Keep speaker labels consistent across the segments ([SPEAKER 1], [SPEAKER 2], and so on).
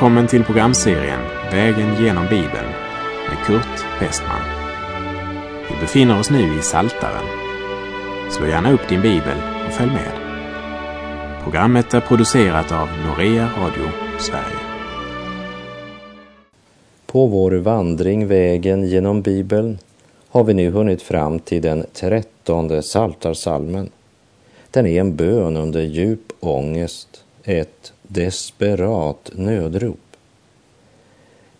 [SPEAKER 1] Välkommen till programserien Vägen genom Bibeln med Kurt Westman. Vi befinner oss nu i Saltaren. Slå gärna upp din bibel och följ med. Programmet är producerat av Norea Radio Sverige.
[SPEAKER 2] På vår vandring vägen genom Bibeln har vi nu hunnit fram till den trettonde Saltarsalmen. Den är en bön under djup ångest, ett desperat nödrop.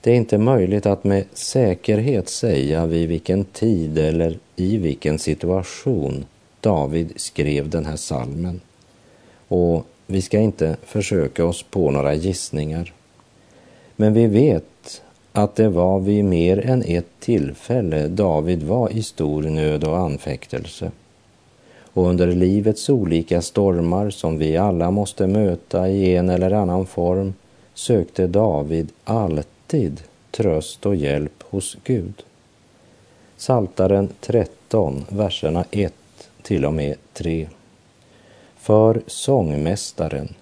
[SPEAKER 2] Det är inte möjligt att med säkerhet säga vid vilken tid eller i vilken situation David skrev den här salmen. Och vi ska inte försöka oss på några gissningar. Men vi vet att det var vid mer än ett tillfälle David var i stor nöd och anfäktelse och under livets olika stormar som vi alla måste möta i en eller annan form sökte David alltid tröst och hjälp hos Gud. Saltaren 13, verserna 1 till och med 3. För sångmästaren,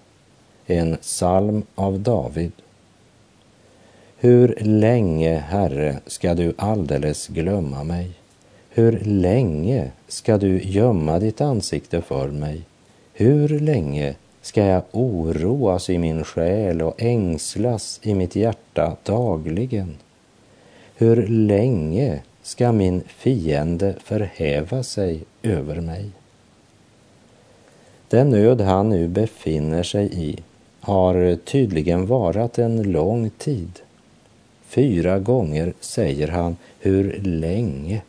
[SPEAKER 2] en psalm av David. Hur länge, Herre, ska du alldeles glömma mig? Hur länge ska du gömma ditt ansikte för mig? Hur länge ska jag oroas i min själ och ängslas i mitt hjärta dagligen? Hur länge ska min fiende förhäva sig över mig? Den nöd han nu befinner sig i har tydligen varat en lång tid. Fyra gånger säger han hur länge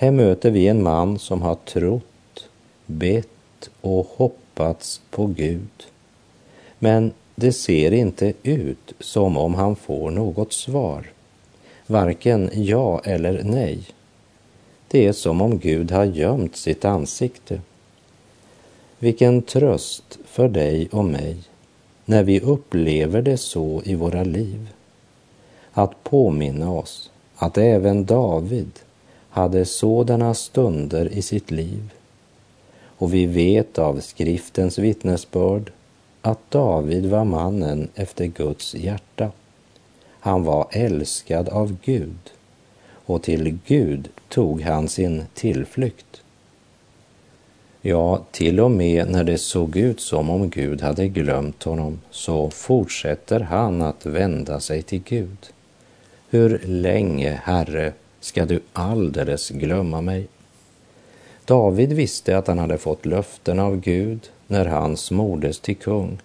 [SPEAKER 2] här möter vi en man som har trott, bett och hoppats på Gud. Men det ser inte ut som om han får något svar. Varken ja eller nej. Det är som om Gud har gömt sitt ansikte. Vilken tröst för dig och mig när vi upplever det så i våra liv. Att påminna oss att även David hade sådana stunder i sitt liv. Och vi vet av skriftens vittnesbörd att David var mannen efter Guds hjärta. Han var älskad av Gud och till Gud tog han sin tillflykt. Ja, till och med när det såg ut som om Gud hade glömt honom så fortsätter han att vända sig till Gud. Hur länge, Herre, ska du alldeles glömma mig. David visste att han hade fått löften av Gud när han smordes till kung.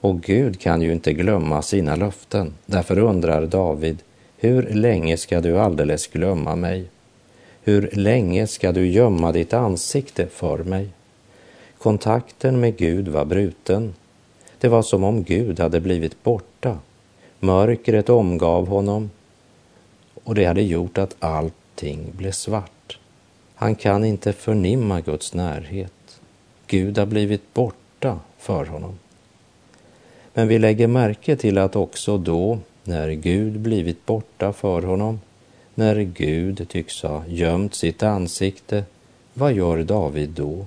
[SPEAKER 2] Och Gud kan ju inte glömma sina löften. Därför undrar David, hur länge ska du alldeles glömma mig? Hur länge ska du gömma ditt ansikte för mig? Kontakten med Gud var bruten. Det var som om Gud hade blivit borta. Mörkret omgav honom och det hade gjort att allting blev svart. Han kan inte förnimma Guds närhet. Gud har blivit borta för honom. Men vi lägger märke till att också då, när Gud blivit borta för honom, när Gud tycks ha gömt sitt ansikte, vad gör David då?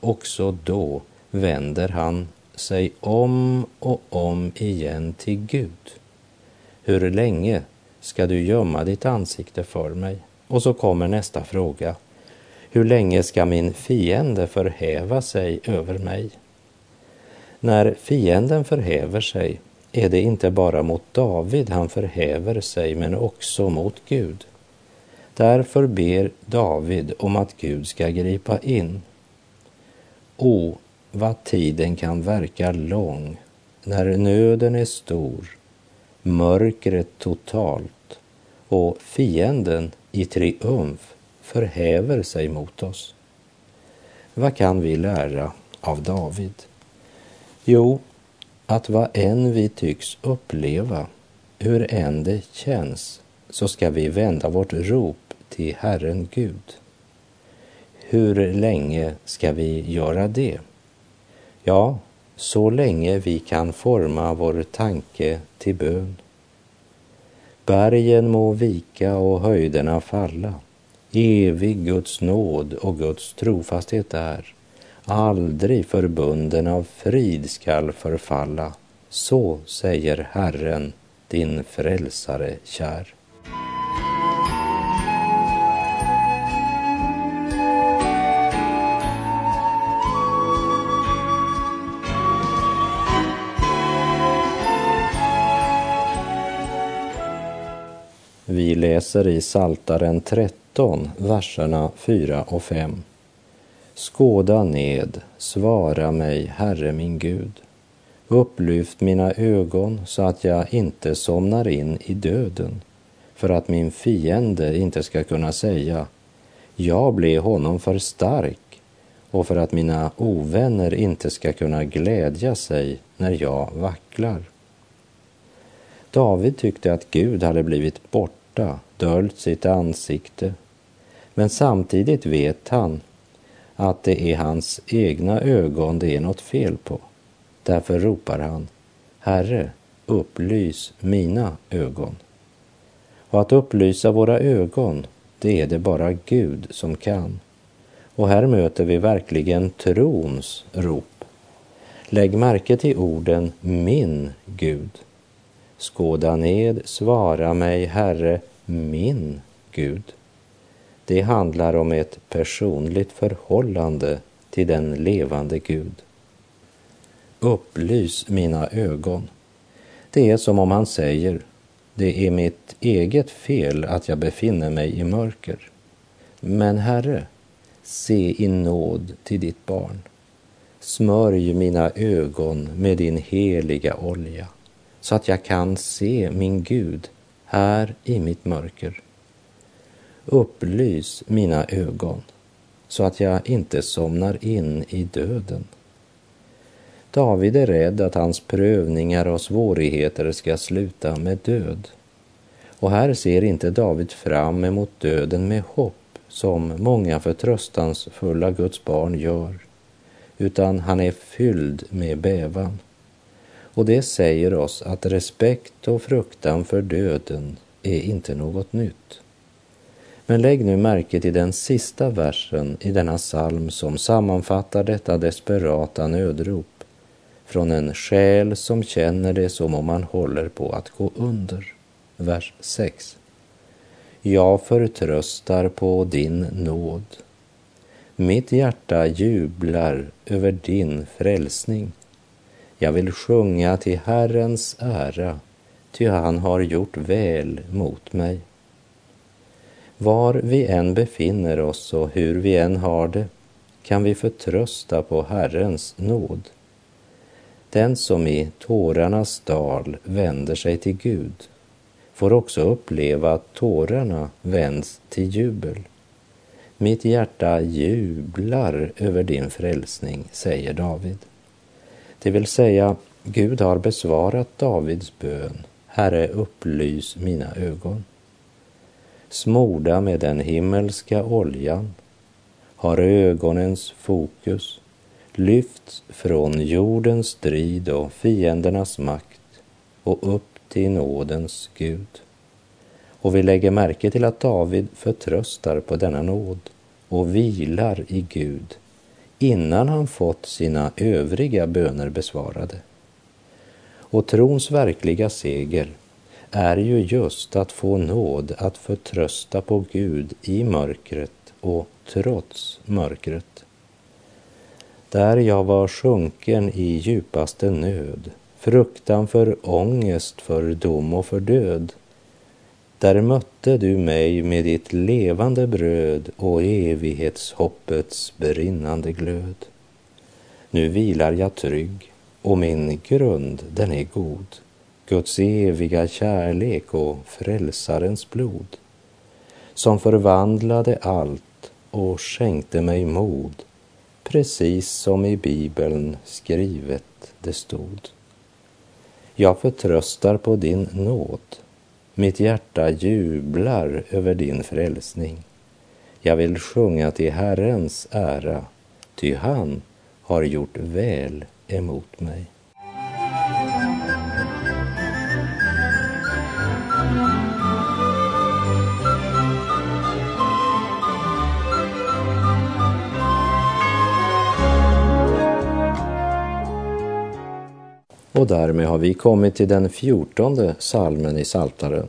[SPEAKER 2] Också då vänder han sig om och om igen till Gud. Hur länge ska du gömma ditt ansikte för mig? Och så kommer nästa fråga. Hur länge ska min fiende förhäva sig över mig? När fienden förhäver sig är det inte bara mot David han förhäver sig, men också mot Gud. Därför ber David om att Gud ska gripa in. O, vad tiden kan verka lång när nöden är stor mörkret totalt och fienden i triumf förhäver sig mot oss. Vad kan vi lära av David? Jo, att vad än vi tycks uppleva, hur än det känns, så ska vi vända vårt rop till Herren Gud. Hur länge ska vi göra det? Ja, så länge vi kan forma vår tanke till bön. Bergen må vika och höjderna falla. Evig Guds nåd och Guds trofasthet är. Aldrig förbunden av frid skall förfalla. Så säger Herren, din frälsare kär. Vi läser i Saltaren 13, verserna 4 och 5. Skåda ned, svara mig, Herre min Gud. Upplyft mina ögon så att jag inte somnar in i döden, för att min fiende inte ska kunna säga, jag blev honom för stark, och för att mina ovänner inte ska kunna glädja sig när jag vacklar. David tyckte att Gud hade blivit borta, döljt sitt ansikte, men samtidigt vet han att det är hans egna ögon det är något fel på. Därför ropar han, Herre, upplys mina ögon. Och att upplysa våra ögon, det är det bara Gud som kan. Och här möter vi verkligen trons rop. Lägg märke till orden min Gud. Skåda ned, svara mig, Herre, min Gud. Det handlar om ett personligt förhållande till den levande Gud. Upplys mina ögon. Det är som om han säger, det är mitt eget fel att jag befinner mig i mörker. Men Herre, se i nåd till ditt barn. Smörj mina ögon med din heliga olja så att jag kan se min Gud här i mitt mörker. Upplys mina ögon så att jag inte somnar in i döden. David är rädd att hans prövningar och svårigheter ska sluta med död. Och här ser inte David fram emot döden med hopp som många förtröstansfulla Guds barn gör, utan han är fylld med bävan. Och det säger oss att respekt och fruktan för döden är inte något nytt. Men lägg nu märke till den sista versen i denna psalm som sammanfattar detta desperata nödrop från en själ som känner det som om man håller på att gå under. Vers 6. Jag förtröstar på din nåd. Mitt hjärta jublar över din frälsning. Jag vill sjunga till Herrens ära, ty han har gjort väl mot mig. Var vi än befinner oss och hur vi än har det kan vi förtrösta på Herrens nåd. Den som i tårarnas dal vänder sig till Gud får också uppleva att tårarna vänds till jubel. Mitt hjärta jublar över din frälsning, säger David. Det vill säga, Gud har besvarat Davids bön. Herre, upplys mina ögon. Smorda med den himmelska oljan har ögonens fokus lyfts från jordens strid och fiendernas makt och upp till nådens Gud. Och vi lägger märke till att David förtröstar på denna nåd och vilar i Gud innan han fått sina övriga böner besvarade. Och trons verkliga seger är ju just att få nåd att förtrösta på Gud i mörkret och trots mörkret. Där jag var sjunken i djupaste nöd, fruktan för ångest, för dom och för död, där mötte du mig med ditt levande bröd och evighetshoppets brinnande glöd. Nu vilar jag trygg och min grund den är god. Guds eviga kärlek och frälsarens blod som förvandlade allt och skänkte mig mod precis som i Bibeln skrivet det stod. Jag förtröstar på din nåd. Mitt hjärta jublar över din frälsning. Jag vill sjunga till Herrens ära, ty han har gjort väl emot mig. Och därmed har vi kommit till den fjortonde salmen i Saltaren.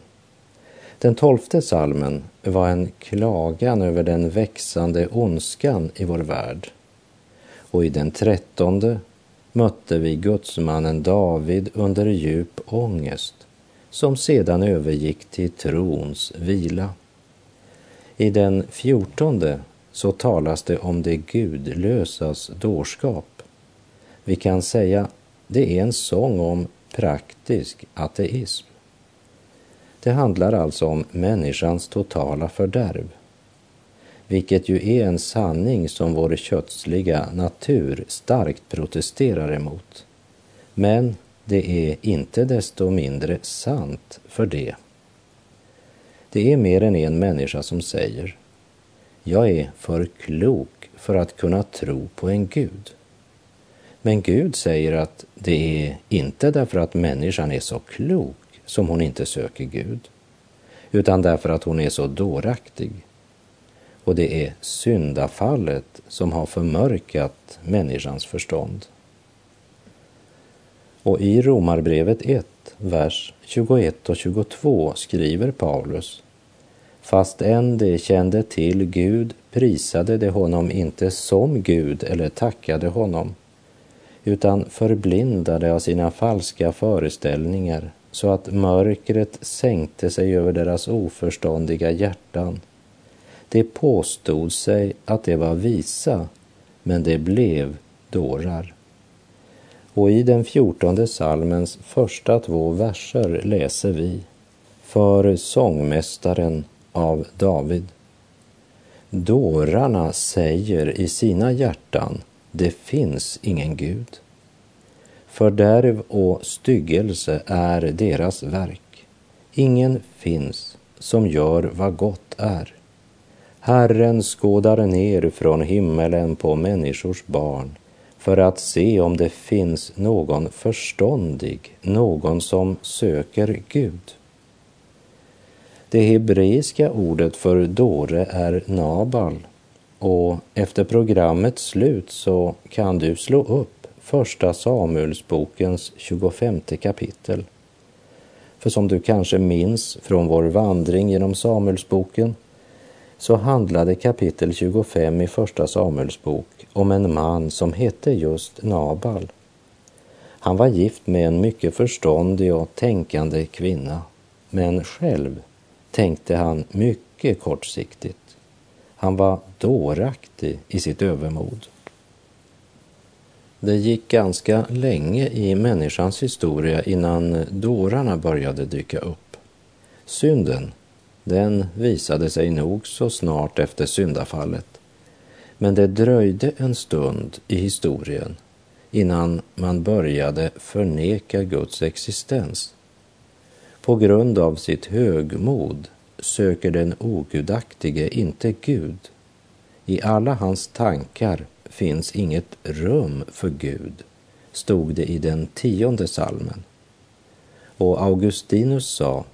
[SPEAKER 2] Den tolfte salmen var en klagan över den växande ondskan i vår värld. Och i den trettonde mötte vi gudsmannen David under djup ångest som sedan övergick till trons vila. I den fjortonde så talas det om det gudlösas dårskap. Vi kan säga det är en sång om praktisk ateism. Det handlar alltså om människans totala fördärv, vilket ju är en sanning som vår kötsliga natur starkt protesterar emot. Men det är inte desto mindre sant för det. Det är mer än en människa som säger jag är för klok för att kunna tro på en Gud. Men Gud säger att det är inte därför att människan är så klok som hon inte söker Gud, utan därför att hon är så dåraktig. Och det är syndafallet som har förmörkat människans förstånd. Och i Romarbrevet 1, vers 21 och 22 skriver Paulus Fast än de kände till Gud prisade de honom inte som Gud eller tackade honom, utan förblindade av sina falska föreställningar så att mörkret sänkte sig över deras oförståndiga hjärtan. De påstod sig att de var visa, men de blev dårar. Och i den fjortonde salmens första två verser läser vi För sångmästaren av David. Dårarna säger i sina hjärtan, det finns ingen Gud. Fördärv och styggelse är deras verk. Ingen finns som gör vad gott är. Herren skådar ner från himmelen på människors barn för att se om det finns någon förståndig, någon som söker Gud. Det hebreiska ordet för dåre är Nabal och efter programmets slut så kan du slå upp Första Samuelsbokens 25 kapitel. För som du kanske minns från vår vandring genom Samuelsboken så handlade kapitel 25 i Första Samuelsbok om en man som hette just Nabal. Han var gift med en mycket förståndig och tänkande kvinna, men själv tänkte han mycket kortsiktigt. Han var dåraktig i sitt övermod. Det gick ganska länge i människans historia innan dårarna började dyka upp. Synden, den visade sig nog så snart efter syndafallet. Men det dröjde en stund i historien innan man började förneka Guds existens. På grund av sitt högmod söker den ogudaktige inte Gud. I alla hans tankar finns inget rum för Gud, stod det i den tionde salmen. Och Augustinus sa,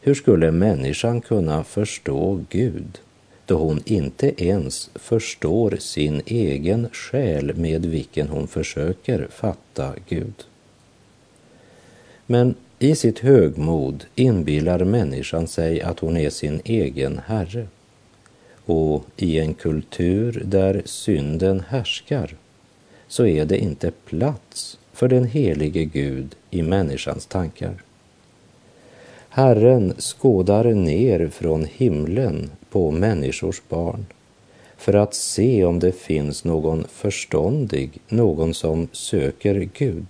[SPEAKER 2] hur skulle människan kunna förstå Gud då hon inte ens förstår sin egen själ med vilken hon försöker fatta Gud? Men i sitt högmod inbillar människan sig att hon är sin egen herre. Och i en kultur där synden härskar så är det inte plats för den helige Gud i människans tankar. Herren skådar ner från himlen på människors barn för att se om det finns någon förståndig, någon som söker Gud.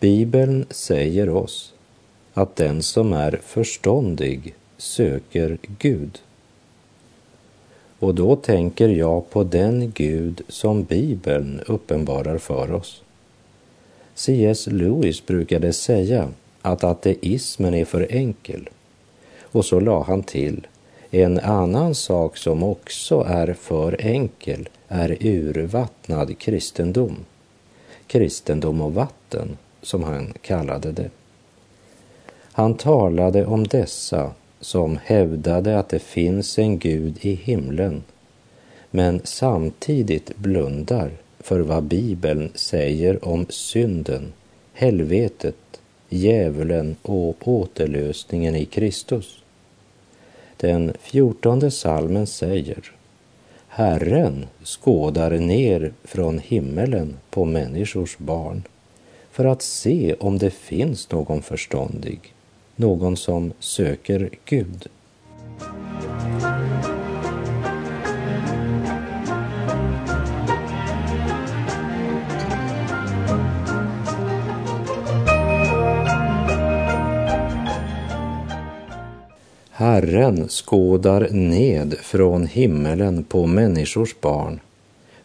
[SPEAKER 2] Bibeln säger oss att den som är förståndig söker Gud. Och då tänker jag på den Gud som Bibeln uppenbarar för oss. C.S. Lewis brukade säga att ateismen är för enkel. Och så la han till, en annan sak som också är för enkel är urvattnad kristendom. Kristendom och vatten som han kallade det. Han talade om dessa som hävdade att det finns en Gud i himlen men samtidigt blundar för vad Bibeln säger om synden helvetet, djävulen och återlösningen i Kristus. Den fjortonde salmen säger Herren skådar ner från himmelen på människors barn för att se om det finns någon förståndig, någon som söker Gud. Herren skådar ned från himmelen på människors barn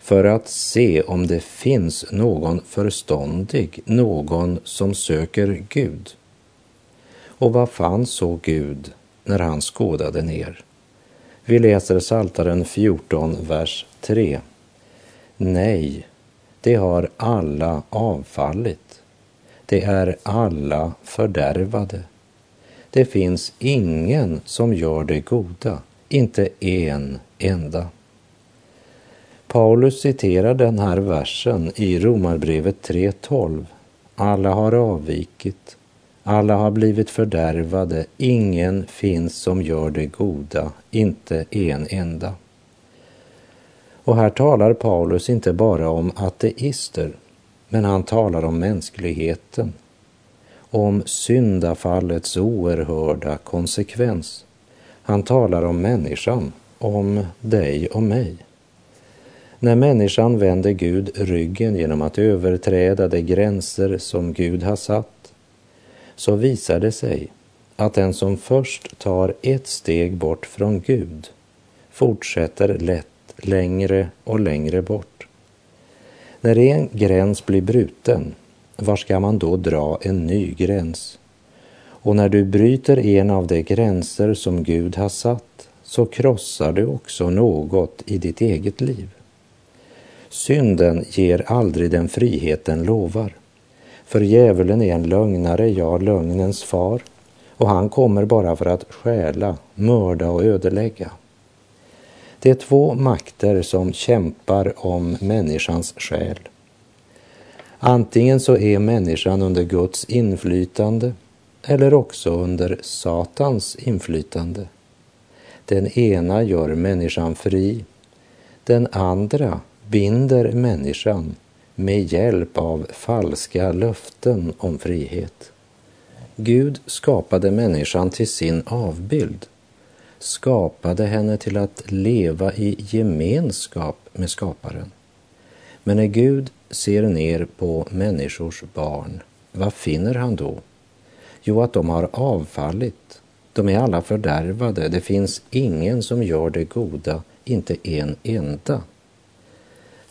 [SPEAKER 2] för att se om det finns någon förståndig, någon som söker Gud. Och vad fann så Gud när han skådade ner? Vi läser Saltaren 14, vers 3. Nej, det har alla avfallit. Det är alla fördärvade. Det finns ingen som gör det goda, inte en enda. Paulus citerar den här versen i Romarbrevet 3.12. Alla har avvikit, alla har blivit fördärvade, ingen finns som gör det goda, inte en enda. Och här talar Paulus inte bara om ateister, men han talar om mänskligheten, om syndafallets oerhörda konsekvens. Han talar om människan, om dig och mig. När människan vänder Gud ryggen genom att överträda de gränser som Gud har satt, så visar det sig att den som först tar ett steg bort från Gud fortsätter lätt längre och längre bort. När en gräns blir bruten, var ska man då dra en ny gräns? Och när du bryter en av de gränser som Gud har satt, så krossar du också något i ditt eget liv. Synden ger aldrig den frihet den lovar. För djävulen är en lögnare, ja, lögnens far, och han kommer bara för att stjäla, mörda och ödelägga. Det är två makter som kämpar om människans själ. Antingen så är människan under Guds inflytande eller också under Satans inflytande. Den ena gör människan fri, den andra binder människan med hjälp av falska löften om frihet. Gud skapade människan till sin avbild, skapade henne till att leva i gemenskap med skaparen. Men när Gud ser ner på människors barn, vad finner han då? Jo, att de har avfallit. De är alla fördärvade. Det finns ingen som gör det goda, inte en enda.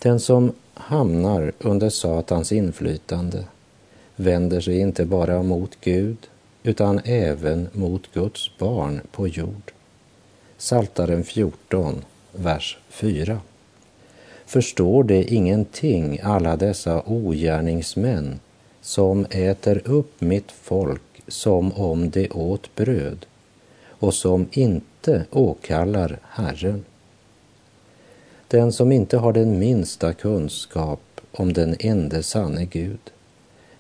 [SPEAKER 2] Den som hamnar under Satans inflytande vänder sig inte bara mot Gud utan även mot Guds barn på jord. Saltaren 14, vers 4. Förstår det ingenting, alla dessa ogärningsmän som äter upp mitt folk som om de åt bröd och som inte åkallar Herren? Den som inte har den minsta kunskap om den ende sanne Gud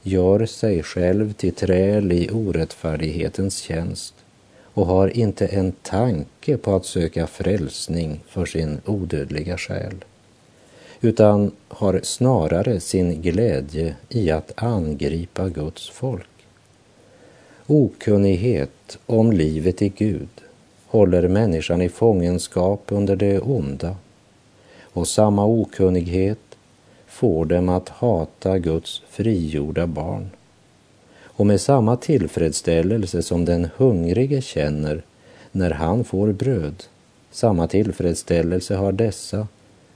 [SPEAKER 2] gör sig själv till träl i orättfärdighetens tjänst och har inte en tanke på att söka frälsning för sin odödliga själ utan har snarare sin glädje i att angripa Guds folk. Okunnighet om livet i Gud håller människan i fångenskap under det onda och samma okunnighet får dem att hata Guds frigjorda barn. Och med samma tillfredsställelse som den hungrige känner när han får bröd, samma tillfredsställelse har dessa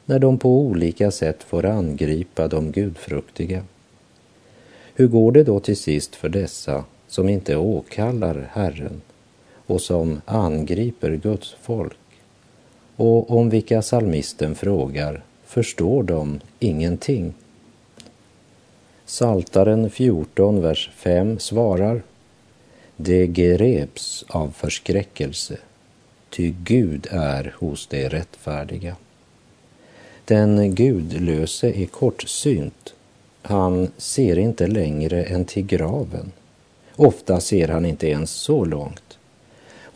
[SPEAKER 2] när de på olika sätt får angripa de gudfruktiga. Hur går det då till sist för dessa som inte åkallar Herren och som angriper Guds folk? Och om vilka salmisten frågar förstår de ingenting. Saltaren 14, vers 5 svarar Det greps av förskräckelse, ty Gud är hos de rättfärdiga. Den gudlöse är kortsynt Han ser inte längre än till graven. Ofta ser han inte ens så långt.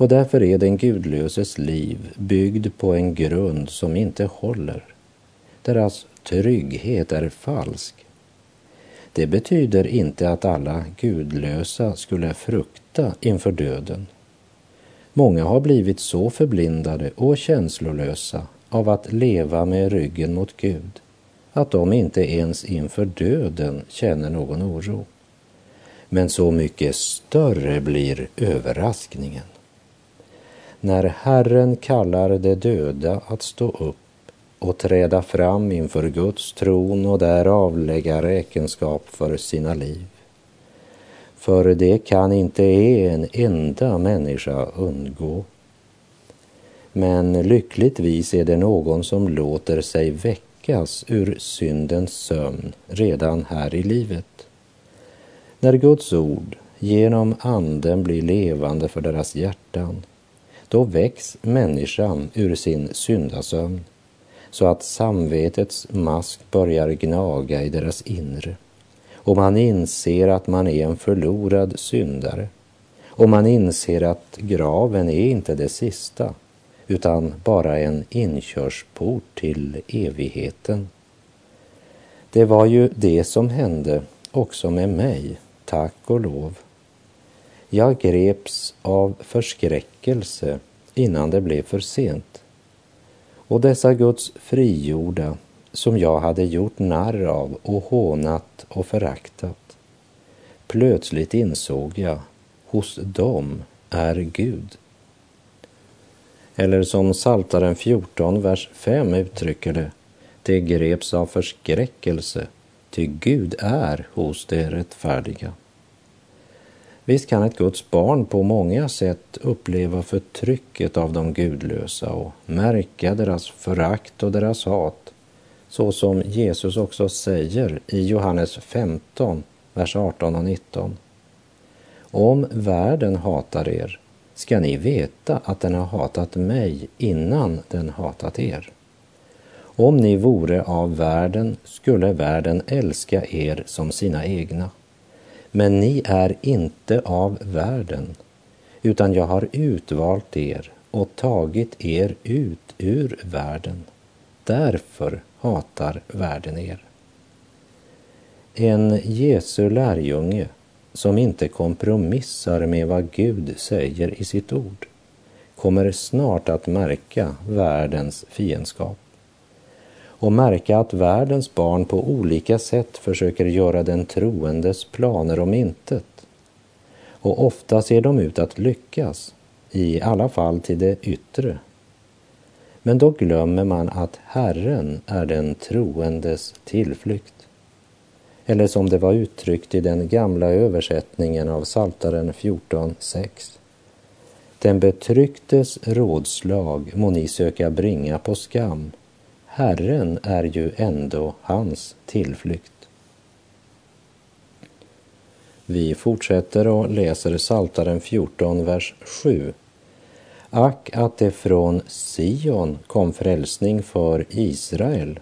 [SPEAKER 2] Och därför är den gudlöses liv byggd på en grund som inte håller. Deras trygghet är falsk. Det betyder inte att alla gudlösa skulle frukta inför döden. Många har blivit så förblindade och känslolösa av att leva med ryggen mot Gud att de inte ens inför döden känner någon oro. Men så mycket större blir överraskningen. När Herren kallar de döda att stå upp och träda fram inför Guds tron och där avlägga räkenskap för sina liv. För det kan inte en enda människa undgå. Men lyckligtvis är det någon som låter sig väckas ur syndens sömn redan här i livet. När Guds ord genom anden blir levande för deras hjärtan, då väcks människan ur sin syndasömn så att samvetets mask börjar gnaga i deras inre och man inser att man är en förlorad syndare och man inser att graven är inte det sista utan bara en inkörsport till evigheten. Det var ju det som hände också med mig, tack och lov. Jag greps av förskräckelse innan det blev för sent. Och dessa Guds frigjorda som jag hade gjort narr av och hånat och föraktat. Plötsligt insåg jag, hos dem är Gud. Eller som Saltaren 14, vers 5 uttrycker det, det greps av förskräckelse, ty Gud är hos de rättfärdiga. Visst kan ett Guds barn på många sätt uppleva förtrycket av de gudlösa och märka deras förakt och deras hat, så som Jesus också säger i Johannes 15, vers 18 och 19. Om världen hatar er ska ni veta att den har hatat mig innan den hatat er. Om ni vore av världen skulle världen älska er som sina egna. Men ni är inte av världen, utan jag har utvalt er och tagit er ut ur världen. Därför hatar världen er. En Jesu lärjunge som inte kompromissar med vad Gud säger i sitt ord kommer snart att märka världens fiendskap och märka att världens barn på olika sätt försöker göra den troendes planer om intet. Och ofta ser de ut att lyckas, i alla fall till det yttre. Men då glömmer man att Herren är den troendes tillflykt. Eller som det var uttryckt i den gamla översättningen av Saltaren 14.6. Den betrycktes rådslag må ni söka bringa på skam Herren är ju ändå hans tillflykt. Vi fortsätter och läser Saltaren 14, vers 7. Ack att det från Sion kom frälsning för Israel.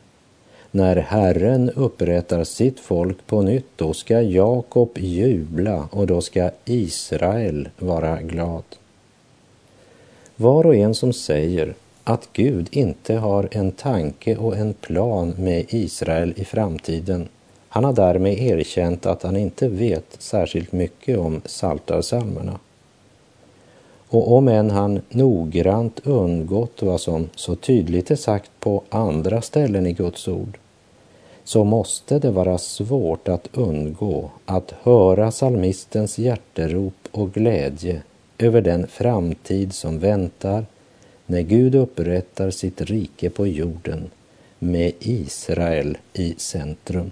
[SPEAKER 2] När Herren upprättar sitt folk på nytt, då ska Jakob jubla och då ska Israel vara glad. Var och en som säger att Gud inte har en tanke och en plan med Israel i framtiden. Han har därmed erkänt att han inte vet särskilt mycket om Saltarsalmerna. Och om än han noggrant undgått vad som så tydligt är sagt på andra ställen i Guds ord, så måste det vara svårt att undgå att höra salmistens hjärterop och glädje över den framtid som väntar när Gud upprättar sitt rike på jorden med Israel i centrum.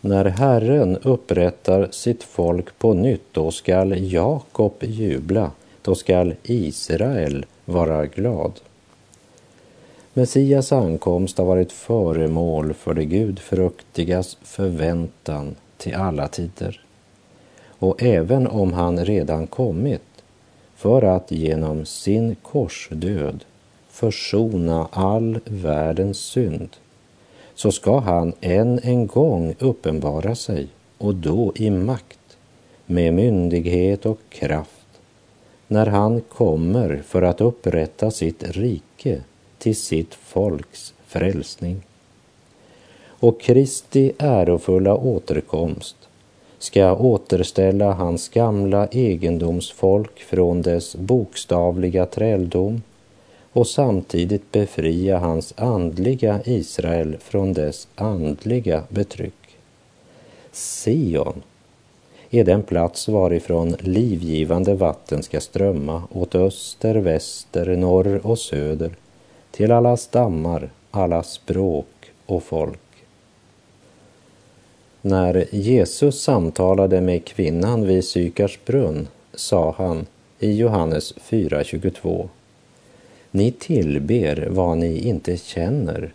[SPEAKER 2] När Herren upprättar sitt folk på nytt, då skall Jakob jubla, då skall Israel vara glad. Messias ankomst har varit föremål för det gudfruktigas förväntan till alla tider. Och även om han redan kommit för att genom sin korsdöd försona all världens synd, så ska han än en gång uppenbara sig och då i makt, med myndighet och kraft, när han kommer för att upprätta sitt rike till sitt folks frälsning. Och Kristi ärofulla återkomst ska återställa hans gamla egendomsfolk från dess bokstavliga träldom och samtidigt befria hans andliga Israel från dess andliga betryck. Sion är den plats varifrån livgivande vatten ska strömma åt öster, väster, norr och söder till alla stammar, alla språk och folk. När Jesus samtalade med kvinnan vid Sykars brunn sa han i Johannes 4.22 Ni tillber vad ni inte känner.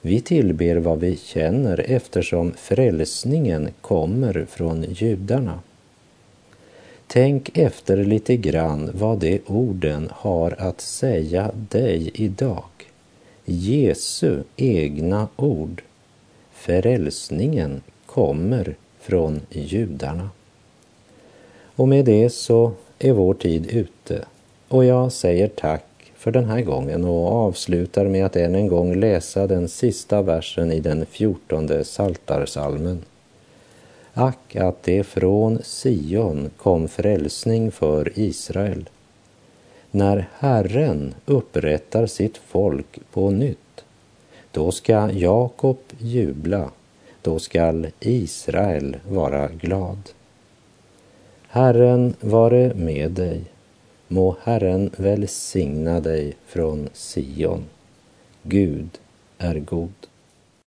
[SPEAKER 2] Vi tillber vad vi känner eftersom frälsningen kommer från judarna. Tänk efter lite grann vad de orden har att säga dig idag. Jesu egna ord. Frälsningen kommer från judarna. Och med det så är vår tid ute och jag säger tack för den här gången och avslutar med att än en gång läsa den sista versen i den fjortonde saltarsalmen. Ack att det från Sion kom frälsning för Israel. När Herren upprättar sitt folk på nytt, då ska Jakob jubla då skall Israel vara glad. Herren vare med dig. Må Herren välsigna dig från Sion. Gud är god.